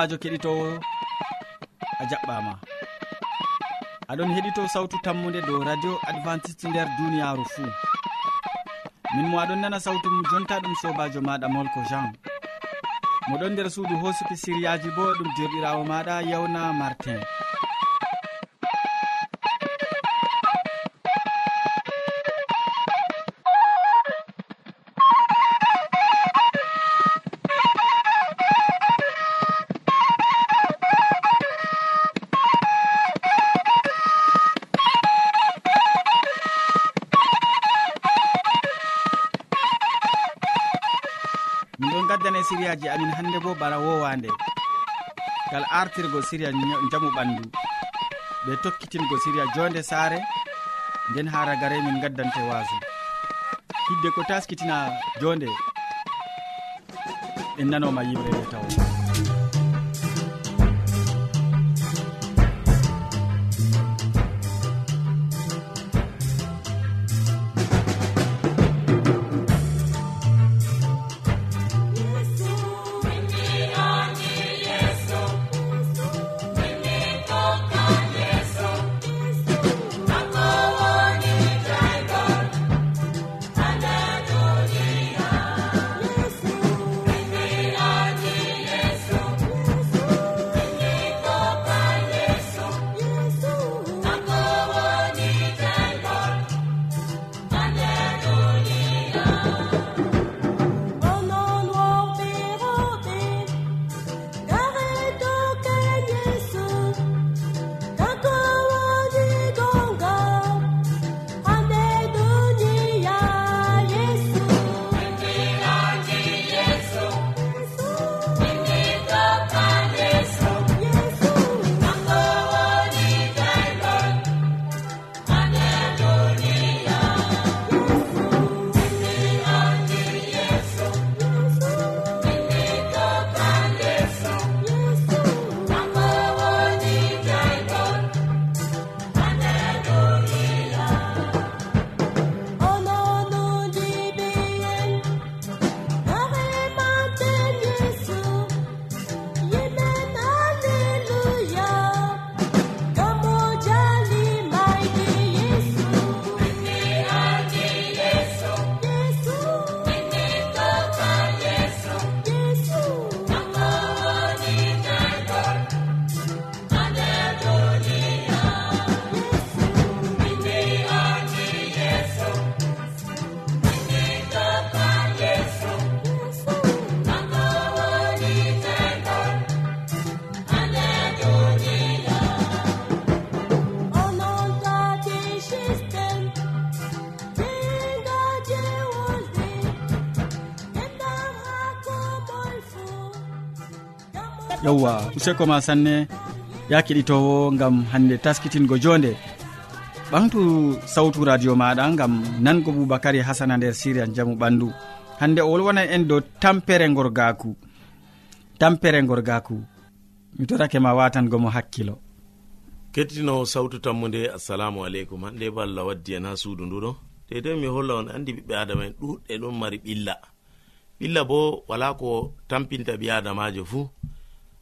sobajo keɗitowo a jaɓɓama. Aɗon heɗito sawtu tammude dow radio adventiste nder duniyaru fuu. Min mo aɗon nana sawtu mum jonta ɗum sobajo maɗa molko jean. Moɗon nder suudu hosuki siriyaji bo ɗum jerɗirawo maɗa yawna martin. siriyaji amin hannde bo bana wowande. Ngal artirgo siriya jamu ɓandu. Ɓe tokkitingo siriya jonde saare nden ha ragare min gaddante waasu. Hidde ko taskitina jonde. En nanoma yimre yimɓeɓe taw yewwa useko ma sanne ya keɗitowo gam hande taskitingo jonde. Ɓamtu sawtu radio maɗa gam nango boubacary hasana nder syria jaamu ɓandu. Hande o wolwona en dow tampere gorgaku tampere gorgaku mi torake ma watangomo hakkilo. Kettinowo sawtu tammude assalamu aleykum. Hande bo allah waddi en ha suudu nduɗo dedei mi holla on andi ɓiɓɓe adama en ɗuɗɗe ɗon mari ɓilla. Ɓilla bo wala ko tampinta ɓi adamajo fuu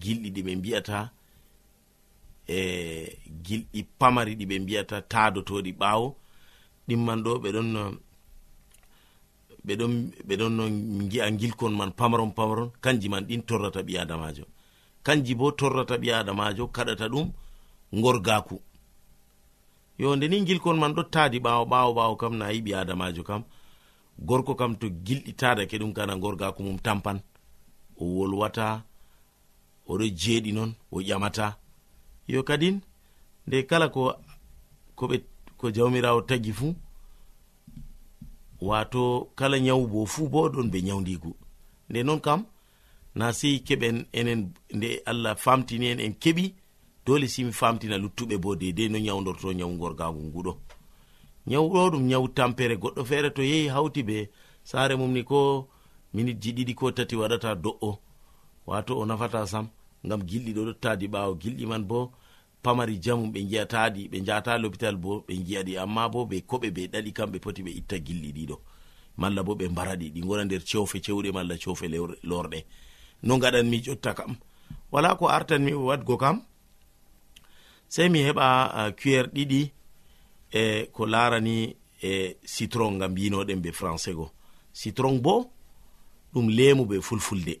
gilɗi ɗi ɓe mbiyata e gilɗi pamari ɗi ɓe mbiyata taadotoɗi ɓaawo. Ɗimman ɗo ɓeɗon ɓeɗon ɓeɗon no gi'a gilkon man pamaron pamaron. Kanji man ɗin torrata ɓi adamajo kanji bo torrata ɓi adamajo kaɗata ɗum gorgaku yo nde ni gilkon man ɗo taadi ɓaawo ɓaawo ɓaawo kam na yiɓi adamajo kam. Gorko kam to gilɗi tadake ɗum kana gorgaku mum tampan. O wolwata oɗo jeeɗi non o ƴamata. Yo kadin nde kala ko koɓe ko jawmirawo tagi fuu wato kala nyawu bo fuu bo ɗon be nyawdigu nde non kam na sei keɓen enen nde allah famtini en en keɓi dole simi famtina luttuɓe bo dedei no nyawdorto nyawugorgagu nguɗo. Nyawɗo ɗum nyawu tampere goɗɗo feere to yehi hawti be saare mum ni ko minitji ɗiɗi ko tati waɗata do'o. Wato o nafata sam. ngam gilɗi ɗo dottaadi ɓawo gilɗi man bo pamari jamu ɓe giyataɗi ɓe jata l'hôpital bo ɓe giyaɗi amma bo ɓe koɓe ɓe ɗaɗi kamɓe poti ɓe itta gilɗi ɗiɗo malla bo ɓe mbaraɗi ɗi gona nder cewfe cewɗe malla cewfe lorɗe. No gaɗanmi jotta kam. Wala ko artanmi wadgo kam sei mi heɓa cuer ɗiɗi e ko larani e citron ngam mbinoɗen be français go. Citron bo ɗum lemu be fulfulde.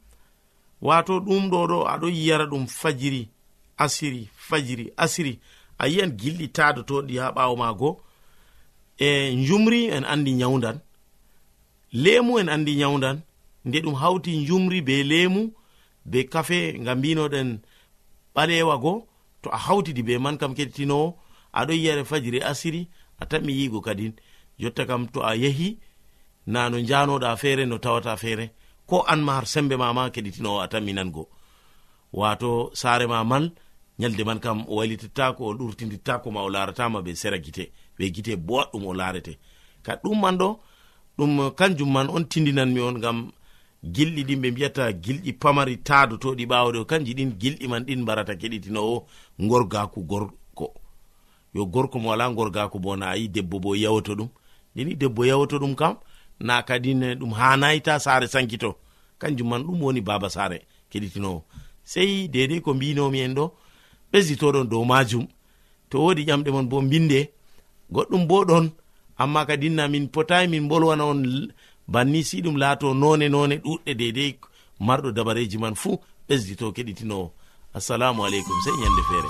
wato ɗum ɗo ɗo aɗo yiyara ɗum fajiri asiri fajiri asiri. A yiyan gilɗi tadotoɗi ha ɓawo mago e jumri en andi nyawdan lemu en andi nyawdan nde ɗum hawti jumri be lemu be kafe nga mbinoɗen ɓalewa go to a hawtidi be man kam keɗitinowo aɗo yiyare fajiri asiri a tanmi yigo kadin. Jotta kam to a yehi na no janoɗa feere no tawata feere. ko an ma har sembe mama keɗitinowo a tan minango wato sare ma man yalde man kam o wailitittako o ɗurtidittako ma o laratama be sera gite be gite boɗɗum o larete ka ɗum man ɗo ɗum kanjum man on tindinanmi on gam gilɗi ɗin ɓe mbiyata gilɗi pamari taadotoɗi ɓawoɗe o kanji ɗin gilɗi man ɗin mbarata keɗitinowo gorgaku gorko. Yo gorko mo wala gorgako bo na ayi debbo bo yawoto ɗum. Ndeni debbo yawoto ɗum kam na kadine ɗum hanayita sare sankito. Kanjum man ɗum woni baba sare keɗitinowo. Sei dedei ko mbinomi en ɗo ɓesditoɗon dow majum. To wodi ƴamɗe mon bo mbinde goɗɗum bo ɗon amma kadinna min potayi min bolwana on banni si ɗum laato none none ɗuɗɗe dedei marɗo dabareji man fuu ɓesdito keɗitinowo. Assalamu aleykum sei ñande feere.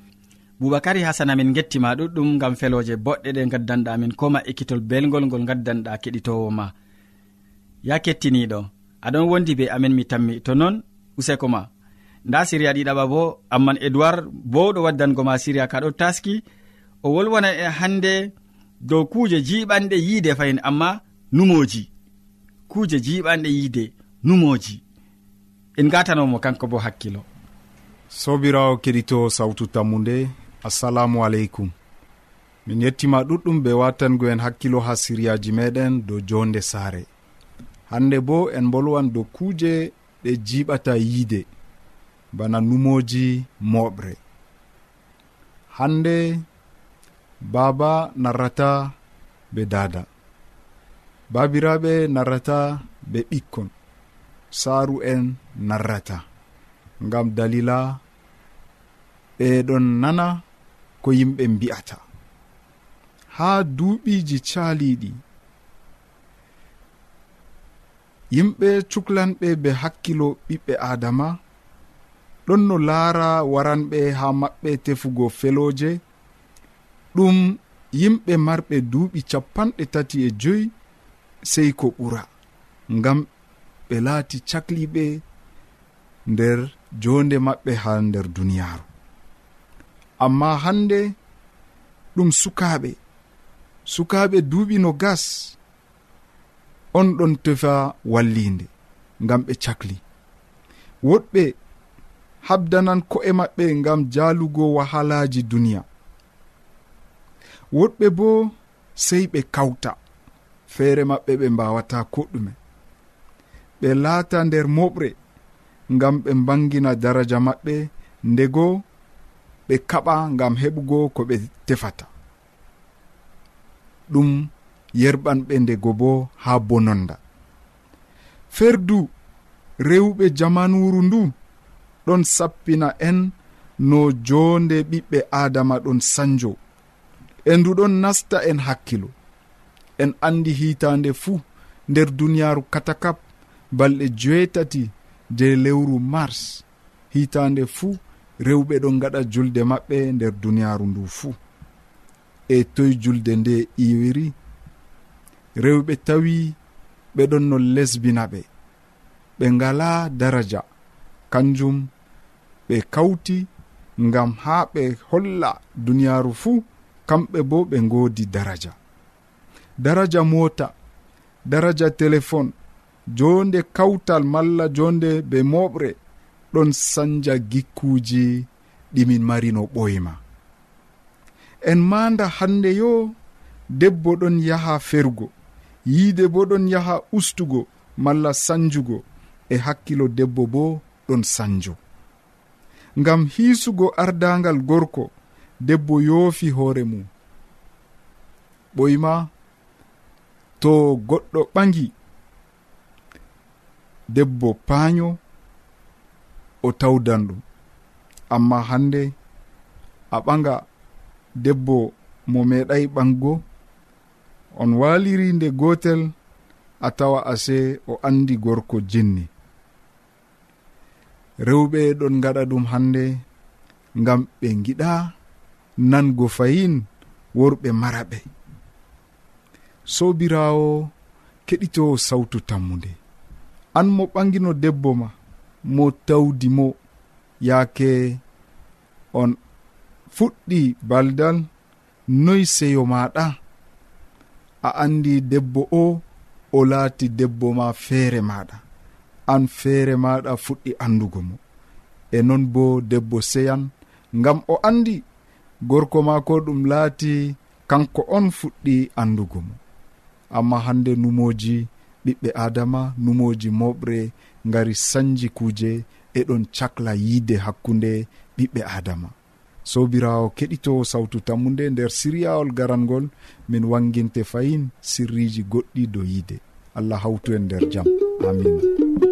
boubacary hasana min gettima ɗuɗɗum gam feloje boɗɗe ɗe gaddanɗa min koma ekkitol belgol ngol gaddanɗa keɗitowo ma. Ya kettiniɗo aɗon wondi be amin mi tammi to noon useko ma. Nda siriya ɗiɗaɓa bo amman edoird bowɗo waddango ma siriya kaɗo taski o wolwona e hande dow kuje jiɓanɗe yiide fayin amma numoji. Kuje jiɓanɗe yiide numoji. En gatanomo kanko bo hakkilo. Sobirawo keɗito sawtu tammu nde assalamu aleykum min yettima ɗuɗɗum be watango en hakkilo ha siryaji meɗen dow jonde saare. Hande bo en bolwan dow kuuje ɗe jiɓata yiide bana numoji moɓre. Hande baaba narrata be dada. Babiraɓe narrata be ɓikkon. Saaru en narrata. Ngam dalila ɓeɗon nana ko yimɓe mbi'ata. Haa duuɓiiji caaliiɗi yimɓe cuklanɓe be hakkilo ɓiɓɓe adama ɗon no laara waranɓe haa maɓɓe tefugo felooje ɗum yimɓe marɓe duuɓi capanɗe tati e joyi sey ko ɓura ngam ɓe laati cakliɓe nder jonde maɓɓe haa nder duniyaaru. amma hande ɗum sukaɓe sukaɓe duuɓi no gas on ɗon tefa wallinde ngam ɓe cakli. Woɗɓe habdanan ko'e maɓɓe ngam jalugo wahalaji duniya. Woɗɓe bo sey ɓe kawta feere maɓɓe ɓe mbawata ko ɓe laata nder moɓre ngam ɓe mbangina daraja maɓɓe ndego ɓe kaɓa gam heɓugo ko ɓe tefata. Ɗum yerɓanɓe ndego bo ha bononda. Ferdu rewɓe jamanuru ndu ɗon sappina en no jonde ɓiɓɓe adama ɗon sanjo. E ndu ɗon nasta en hakkilo en andi hitande fuu nder duniyaru katakap balɗe joetati je lewru mars. Hitande fuu rewɓe ɗon gaɗa julde maɓɓe nder duniyaaru ndu fuu e toye julde nde iwiri rewɓe tawi ɓeɗon no lesbina ɓe. Ɓe ngala daraja kanjum ɓe kawti ngam ha ɓe holla duniyaaru fuu kamɓe bo ɓe ngoodi daraja. Daraja moota daraja téléphone jonde kawtal malla jonde be moɓre ɗon sanja gikkuji ɗimin mari no ɓoyma. En manda hande yo debbo ɗon yaha fergo yiide bo ɗon yaha ustugo malla sanjugo e hakkilo debbo bo ɗon sanjo. Ngam hiisugo ardangal gorko debbo yoofi hoore mum. Ɓoyma to goɗɗo ɓagi debbo paaño o tawdan ɗum. Amma hande a ɓaga debbo mo meeɗay ɓango on waliri nde gotel a tawa ase o andi gorko jinni. Rewɓe ɗon gaɗa ɗum hande gam ɓe giɗa nango fayin worɓe maraɓe. Sobirawo keɗito sawtu tammude an mo ɓangino debbo ma mo tawdi mo. Yaake on fuɗɗi baldal noy seyo maɗa a andi debbo o o laati debbo ma feere maɗa an feere maɗa fuɗɗi andugo mo. E non bo debbo seyan ngam o andi gorko maako ɗum laati kanko on fuɗɗi andugo mo. Amma hande numoji ɓiɓɓe adama numoji moɓre gari sanji kuuje eɗon cakla yiide hakkunde ɓiɓɓe adama. Sobirawo keɗito sawtu tammude nder siriyawol garangol min wanginte fayin sirriji goɗɗi do yiide. Allah hawtu en nder jaam amina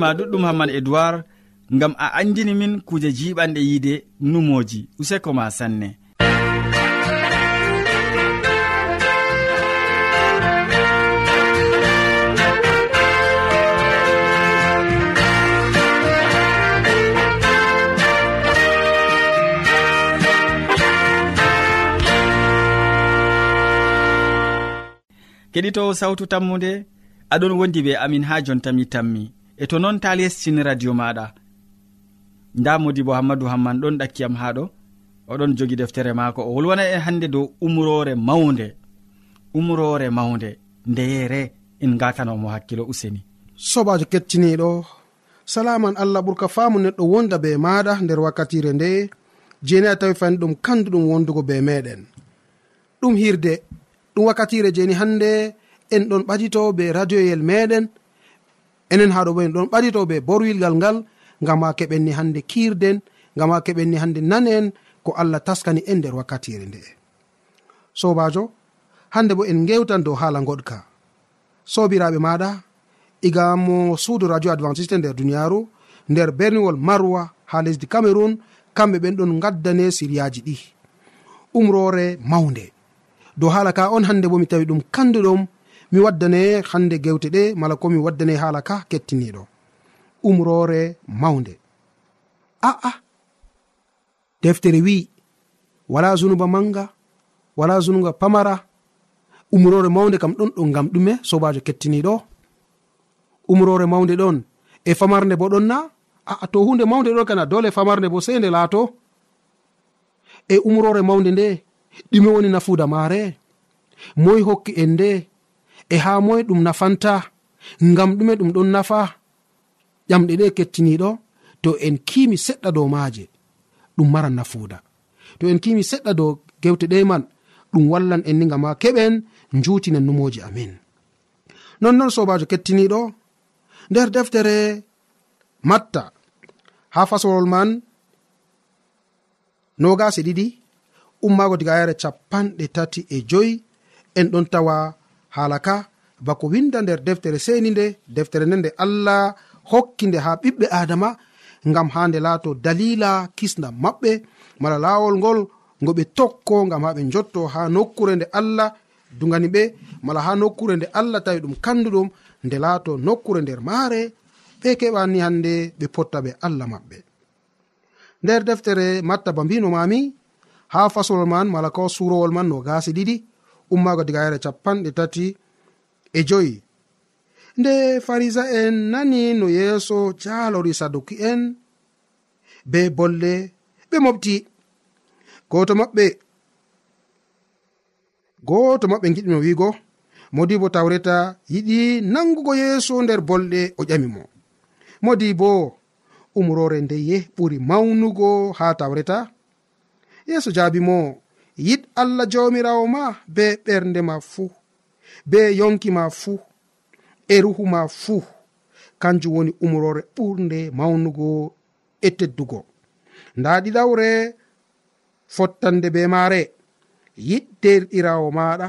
gettima ɗuɗɗum hamman edoird ngam a andini min kuje jiɓanɗe yiide numoji useko ma sanne. Keɗitowo sawtu tammude aɗon wondi be amin ha jontami tammi. e to noon ta lestini radio maɗa. Nda modi bo hammadou hamman ɗon ɗakkiyam haɗo oɗon jogi deftere maako. O wolwana en hannde dow umrore mawnde. Umrore mawnde. Ndeyere en gatanomo hakkilo useni. Sobajo kettiniɗo salaman allah ɓurka faamu neɗɗo wonda be maɗa nder wakkatire nde jeni a tawi fani ɗum kanduɗum wondugo be meɗen ɗum hirde ɗum wakkatire jeni hannde en ɗon ɓadito be radioyel meɗen enen haɗo bo en ɗon ɓaditoɓe borwilgal ngal ngam ha keɓenni hande kiirden ngam ha keɓenni hande nane en ko allah taskani en nder wakkatire nde. Sobajo hande bo en gewtan dow haala goɗka. Sobiraɓe maɗa igamo suudu radio adventiste nder duniyaru nder berniwol marwa ha lesdi cameron kamɓe ɓen ɗon gaddane siriyaji ɗi. Umrore mawnde. Dow haala ka on hande bo mi tawi ɗum kanduɗom mi waddane hande gewte ɗe mala komi waddane haala ka kettiniɗo umrore mawnde. Aa deftere wi wala zunuba manga wala zunuba pamara. Umrore mawnde kam ɗon ɗo gam ɗume sobajo kettiniɗo umrore mawnde ɗon e famarde bo ɗon na? Aa to hunde mawnde ɗon kana dole famarde bo sei nde laato. E umrore mawnde nde ɗume woni nafuda maare. Moy hokki en nde e ha moye ɗum nafanta ngam ɗume ɗum ɗon nafa ƴamɗe ɗe kettiniɗo to en kimi seɗɗa dow maaje ɗum maran nafuuda. To en kimi seɗɗa dow gewte ɗe man ɗum wallan en ni gam ha keɓen jutinen numoji amin. Nonnon sobajo kettiniɗo nder deftere matta ha fasolol man nogasi e ɗiɗi ummago diga yare capanɗe tati e joyi en ɗon tawa haala ka bako winda nder deftere seni nde deftere nde nde allah hokki nde ha ɓiɓɓe adama ngam ha nde laato dalila kisnam maɓɓe mala lawol ngol ngo ɓe tokko ngam ha ɓe jotto ha nokkure nde allah dugani ɓe mala ha nokkure nde allah tawi ɗum kanduɗum nde laato nokkure nder maare ɓe keɓani hande ɓe potta ɓe allah maɓɓe. Nder deftere matta ba mbino mami ha fasolol man mala ko surowol man no gasi ɗiɗi ummaago diga yare capanɗe tati e joyi. Nde farisa en nani no yeeso jaalori saduki en be bolle ɓe mofti goto maɓɓe goto maɓɓe giɗimo wiigo modibo tawreta yiɗi nangugo yeeso nder bolɗe o ƴami mo. Modi bo umrore ndeye ɓuri mawnugo ha tawreta. Yeeso jaabi mo yiɗ allah jawmirawo ma be ɓernde ma fuu be yonki ma fuu e ruhu ma fuu kanjum woni umrore ɓurde mawnugo e teddugo. Nda ɗiɗawre fottande be maare. Yiɗ derɗirawo maɗa.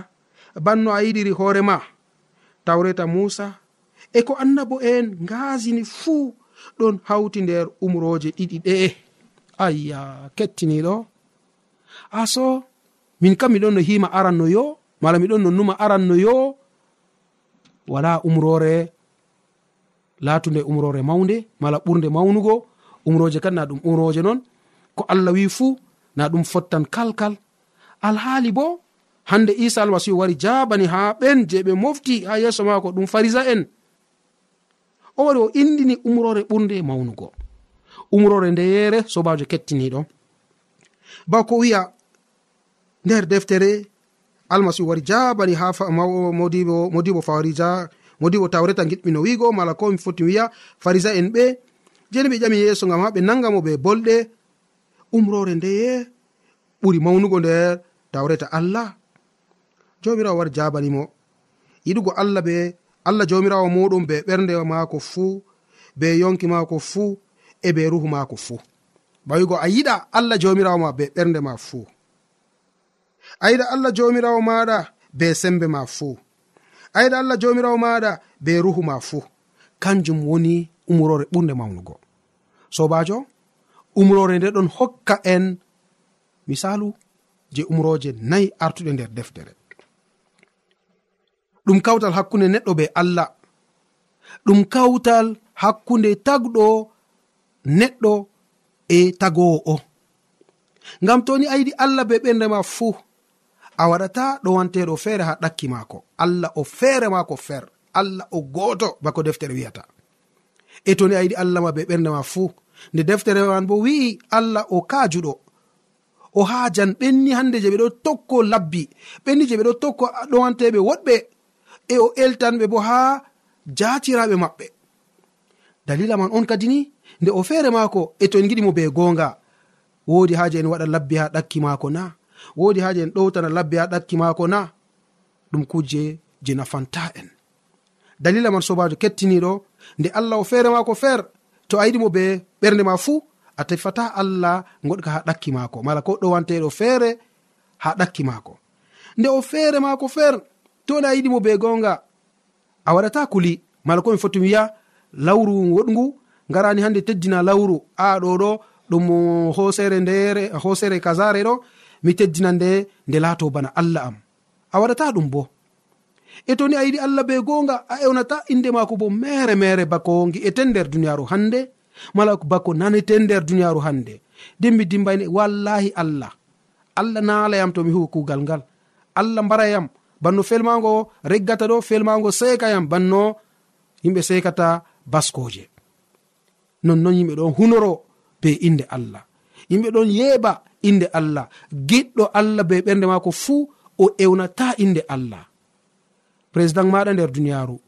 Banno a yiɗiri hoore ma. Tawreta musa e ko annabo en ngaasini fuu ɗon hawti nder umroje ɗiɗi ɗe'e ayya kettiniɗo. Aso min kam miɗon no hima aranno yo mala miɗon no numa aranno yo wala umrore latunde umrore mawde mala ɓurde mawnugo umroje kadi na ɗum umroje noon ko allah wi fuu na ɗum fottan kalkal. Alhaali bo hande isa almasihu wari jabani ha ɓen je ɓe mofti ha yeeso mako ɗum farisa en. O wari o indini umrore ɓurde mawnugo. Umrore ndeyere sobajo kettiniɗo bako wiya nder deftere almasihu wari jabani ha modibo modibo farisa modibo tawreta giɗmino wigo mala ko mi foti wiya farisa en ɓe jeni ɓe ƴami yeeso gam ha ɓe nangamo ɓe bolɗe umrore ndeye ɓuri mawnugo nder tawreta allah. Jomirawo wari jabanimo yiɗugo allah be allah jomirawo muɗum be ɓernde mako fuu be yonki mako fuu e be ruhu mako fuu. Bawigo a yiɗa allah jomirawo ma be ɓernde ma fuu. ayiɗa allah jomirawo maɗa be sembe ma fuu ayiɗa allah jomirawo maɗa be ruhu ma fuu kanjum woni umrore ɓurde mawnugo. Sobajo umrore nde ɗon hokka en misalu je umroje nayi artuɗe nder deftere. Ɗum kawtal hakkunde neɗɗo be allah. Ɗum kawtal hakkunde tagɗo neɗɗo e tagowo o ngam toni ayiɗi allah be ɓerdema fuu a waɗata ɗo wanteɗo feere ha ɗakki maako. Allah o feere maako fer. Allah o gooto bako deftere wi'ata e to ni a yiɗi allah ma be ɓernde ma fuu. Nde deftere man bo wi'i allah o kaajuɗo. O haajan ɓenni hannde je ɓe ɗo tokko labbi. Ɓenni je ɓe ɗo tokko ɗowanteɓe woɗɓe. E o eltanɓe bo haa jaatiraɓe maɓɓe. Dalila man on kadi ni nde o feere maako e to en giɗimo be goonga. Woodi haaje en waɗa labbi haa ɗakki maako na. wodi haaji en ɗowtana labbe ha ɗakki maako na ɗum kuje je nafanta en. Dalila man sobajo kettiniɗo nde allah o feere maako feer to a yiɗimo be ɓernde ma fuu a tefata allah goɗka ha ɗakki maako. Mala ko ɗowanteɗo feere ha ɗakki maako. Nde o feere maako feer to nde a yiɗimo be gonga a waɗata kuli. Mala komi foti wiya lawru woɗgu ngarani hande teddina lawru. A ɗo ɗo ɗum hosere ndere hosere kasare ɗo mi teddina nde nde laato bana allah am. A waɗata ɗum bo. E to ni a yiɗi allah be goonga a ewnata inde maako bo mere mere bako gi'ete nder duniyaaru hannde mala bako nanete nder duniyaaru hannde. Dimmi dimbayne wallahi allah. Allah naalayam to mi huwa kugal ngal. Allah mbarayam banno felmago reggata ɗo felmago seekayam banno yimɓe seekata baskoje nonnon yimɓe ɗon hunoro be inde allah. Yimɓe ɗon yeeɓa inde allah. Giɗɗo allah be ɓernde maako fuu o ewnata inde allah. Président maɗa nder duniyaaru.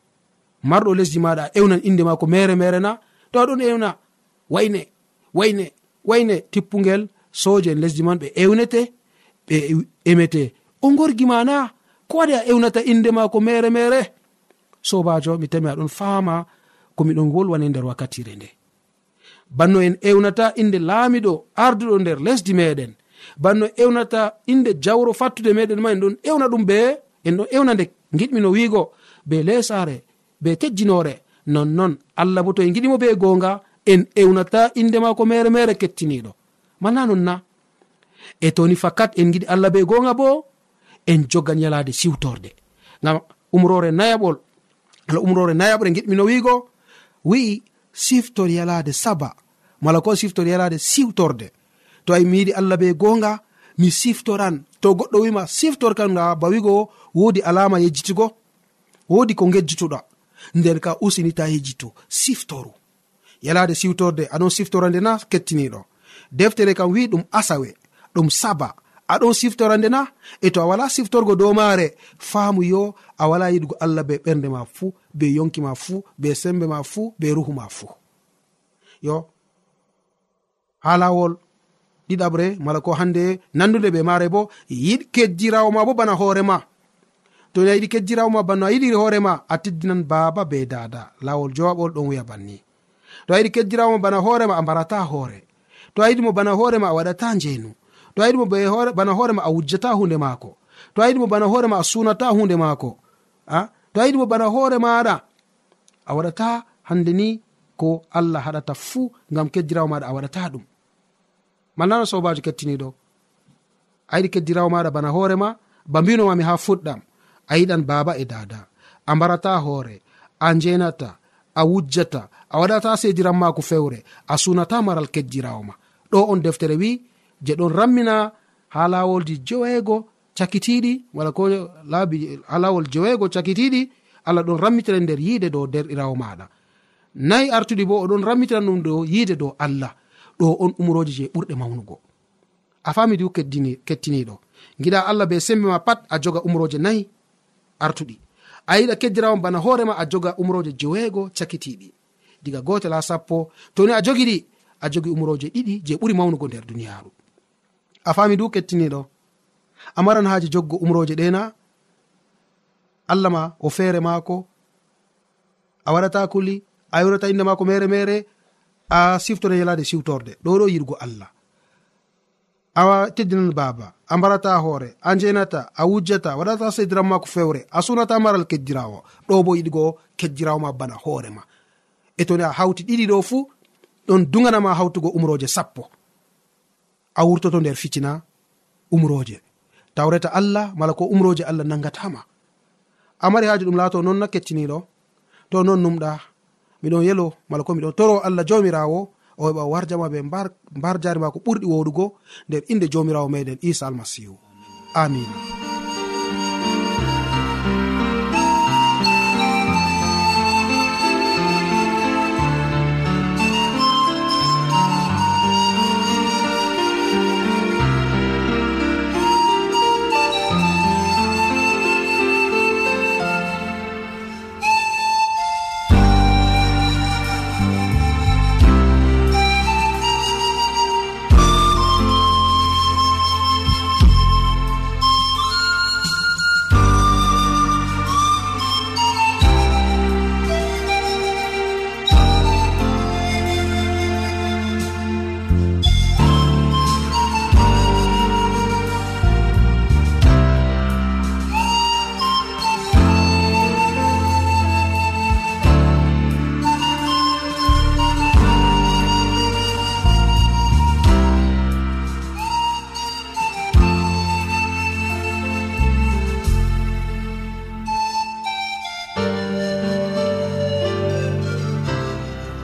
Marɗo lesdi maɗa a ewnan inde maako mere mere na. To aɗon ewna? Wayne wayne wayne tippugel soje en lesdi man ɓe ewnete ɓe emete. O gorgima na? Ko waɗi a ewnata inde maako mere mere? Sobajo mi tami aɗon fama komiɗon wolwane nder wakkatire nde. banno en ewnata inde laamiɗo arduɗo nder lesdi meɗen. Banno ewnata inde jawro fattude meɗen ma en ɗon ewna ɗum be en ɗon ewna nde giɗmino wiigo be lesare be tejjinore. Nonnon allah bo to en giɗimo be gonga en ewnata inde mako mere mere kettiniɗo mala non na e toni fakat en giɗi allah be gonga bo en jogan yalade siwtorde gam umrore nayaɓol ala umrore nayaɓre giɗmino wiigo wi'i siftor yalade saba. mala ko siftori yalade siwtorde to ay mi yiɗi allah be gonga mi siftoran. To goɗɗo wima siftorkan ga ba wigo wodi alama yejjitugo wodi ko gejjituɗa nden ka usinita yejjito siftoru. Yalade siwtorde aɗon siftora nde na kettiniɗo. Deftere kam wi ɗum asawe ɗum saba. Aɗon siftora nde na e to a wala siftorgo dow maare faamu yo a wala yiɗugo allah be ɓernde ma fuu be yonki ma fuu be sembe ma fuu be ruhu ma fuu. Yo ha lawol. Ɗiɗaɓre mala ko hande nandude ɓe mare bo yiɗ kejjirawo ma bo bana hoorema to a yiɗi kejjirawo ma bana a yiɗi hoorema a teddinan baaba be dada. Lawol jowaɓol ɗon wiya banni. To a yiɗi kejjirawo ma bana hoorema a mbarata hoore. To a yiɗimo bana hoorema a waɗata njeenu. To a yiɗimo bana hoorema a wujjata hunde maako. To a yiɗimo bana hoorema a sunata hunde maako. A? To a yiɗimo bana hoore maɗa a waɗata hande ni ko allah haɗata fuu ngam kejjirawo maɗa a waɗata ɗum. malnano sobajo kettiniɗo. A yiɗi keddirawo maɗa bana hoorema ba mbinomami ha fuɗɗam. A yiɗan baaba e dada. A mbarata hoore a njenata a wujjata a waɗata sediran mako fewre a sunata maral keddirawo ma. Ɗo on deftere wi je ɗon rammina ha lawolji jeweego cakitiɗi wala ko laabi ha lawol jeweego cakitiɗi allah ɗon rammitira nder yiide dow derɗirawo maɗa. Nayi artuɗi bo oɗon rammitira ɗum dow yiide dow allah. ɗo on umroji je ɓurɗe mawnugo. A fami du kettiniɗo giɗa allah be sembe ma pat a joga umroje nayi artuɗi. A yiɗa keddirawon bana hoorema a joga umroje joweego cakitiɗi diga gotel ha sappo toni a jogiɗi a jogi umroje ɗiɗi je ɓuri mawnugo nder duniyaru a fami du kettiniɗo a maran haji joggo umroje ɗena allah ma o feere maako a waɗata kuli a yurata inde maako mere mere a siftore yalade siwtorde. Ɗo ɗo yiɗgo allah. A teddinan baaba a mbarata hoore a njenata a wujjata waɗata sediran mako fewre a sunata maral keddirawo. Ɗo bo yiɗgo keddirawo ma bana hoorema e toni a hawti ɗiɗi ɗo fuu ɗon duganama hawtugo umroje sappo. A wurtoto nder fitina umroje. Tawreta allah mala ko umroje allah nangatama amari mari haaji ɗum laato noon na kettiniɗo to noon numɗa miɗon yelo mala ko miɗon toro allah jamirawo o heɓa warjama ɓe mbar jari ma ko ɓurɗi woɗugo nder inde jomirawo meɗen isa almasihu. Amina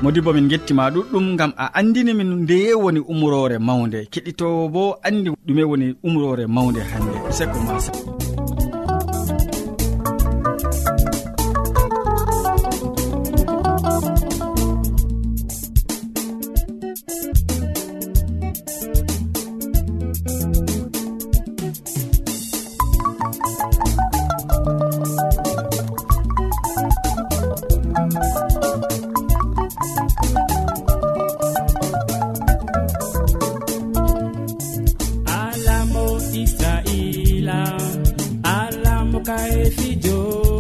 modibo min gettima ɗuɗɗum gam a andini min ndeye woni umrore mawde keɗitowo bo andi ɗume woni umrore mawde hande seko masa o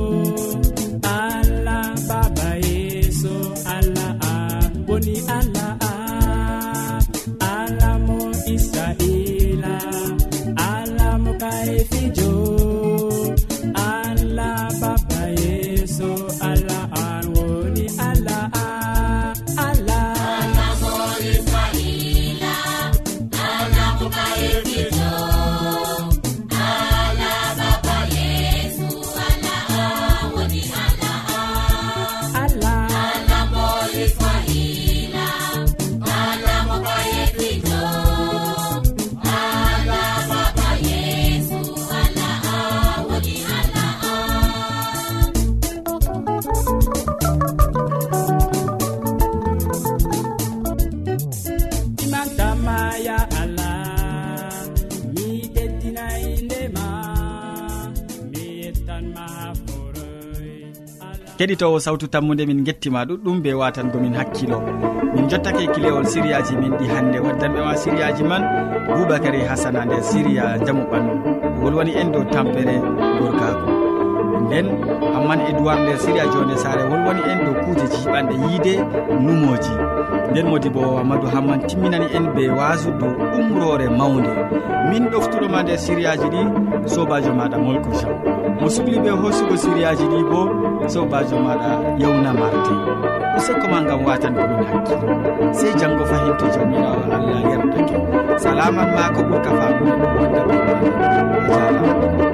keɗitowo sawtu tammude min gettima ɗuɗɗum be watangomin hakkilo. Min jottake kilewol siriyaji min ɗi hannde waddanɓe ma siriyaji man boubacary hasana nder siriya jamu ɓandu. Wolwani en dow tampere gorgako nden hamman edoird nder siriya jonde sare wolwani en dow kuuje jiɓanɗe yiide numoji. Nden modi bo amadou hamman timminani en be wasu dow umrore mawde. Min ɗoftuɗoma nder siriyaji ɗi sobajo maɗa molko jean mo sukliɓe hoosugo siriyaji ɗi bo sobajo maɗa yewna mardi. Usekoma gam watan komin hakkil sey janggo fahinto jamirawo allah yerdake salaman ma ko ɓurka famude wondaɓe a jarama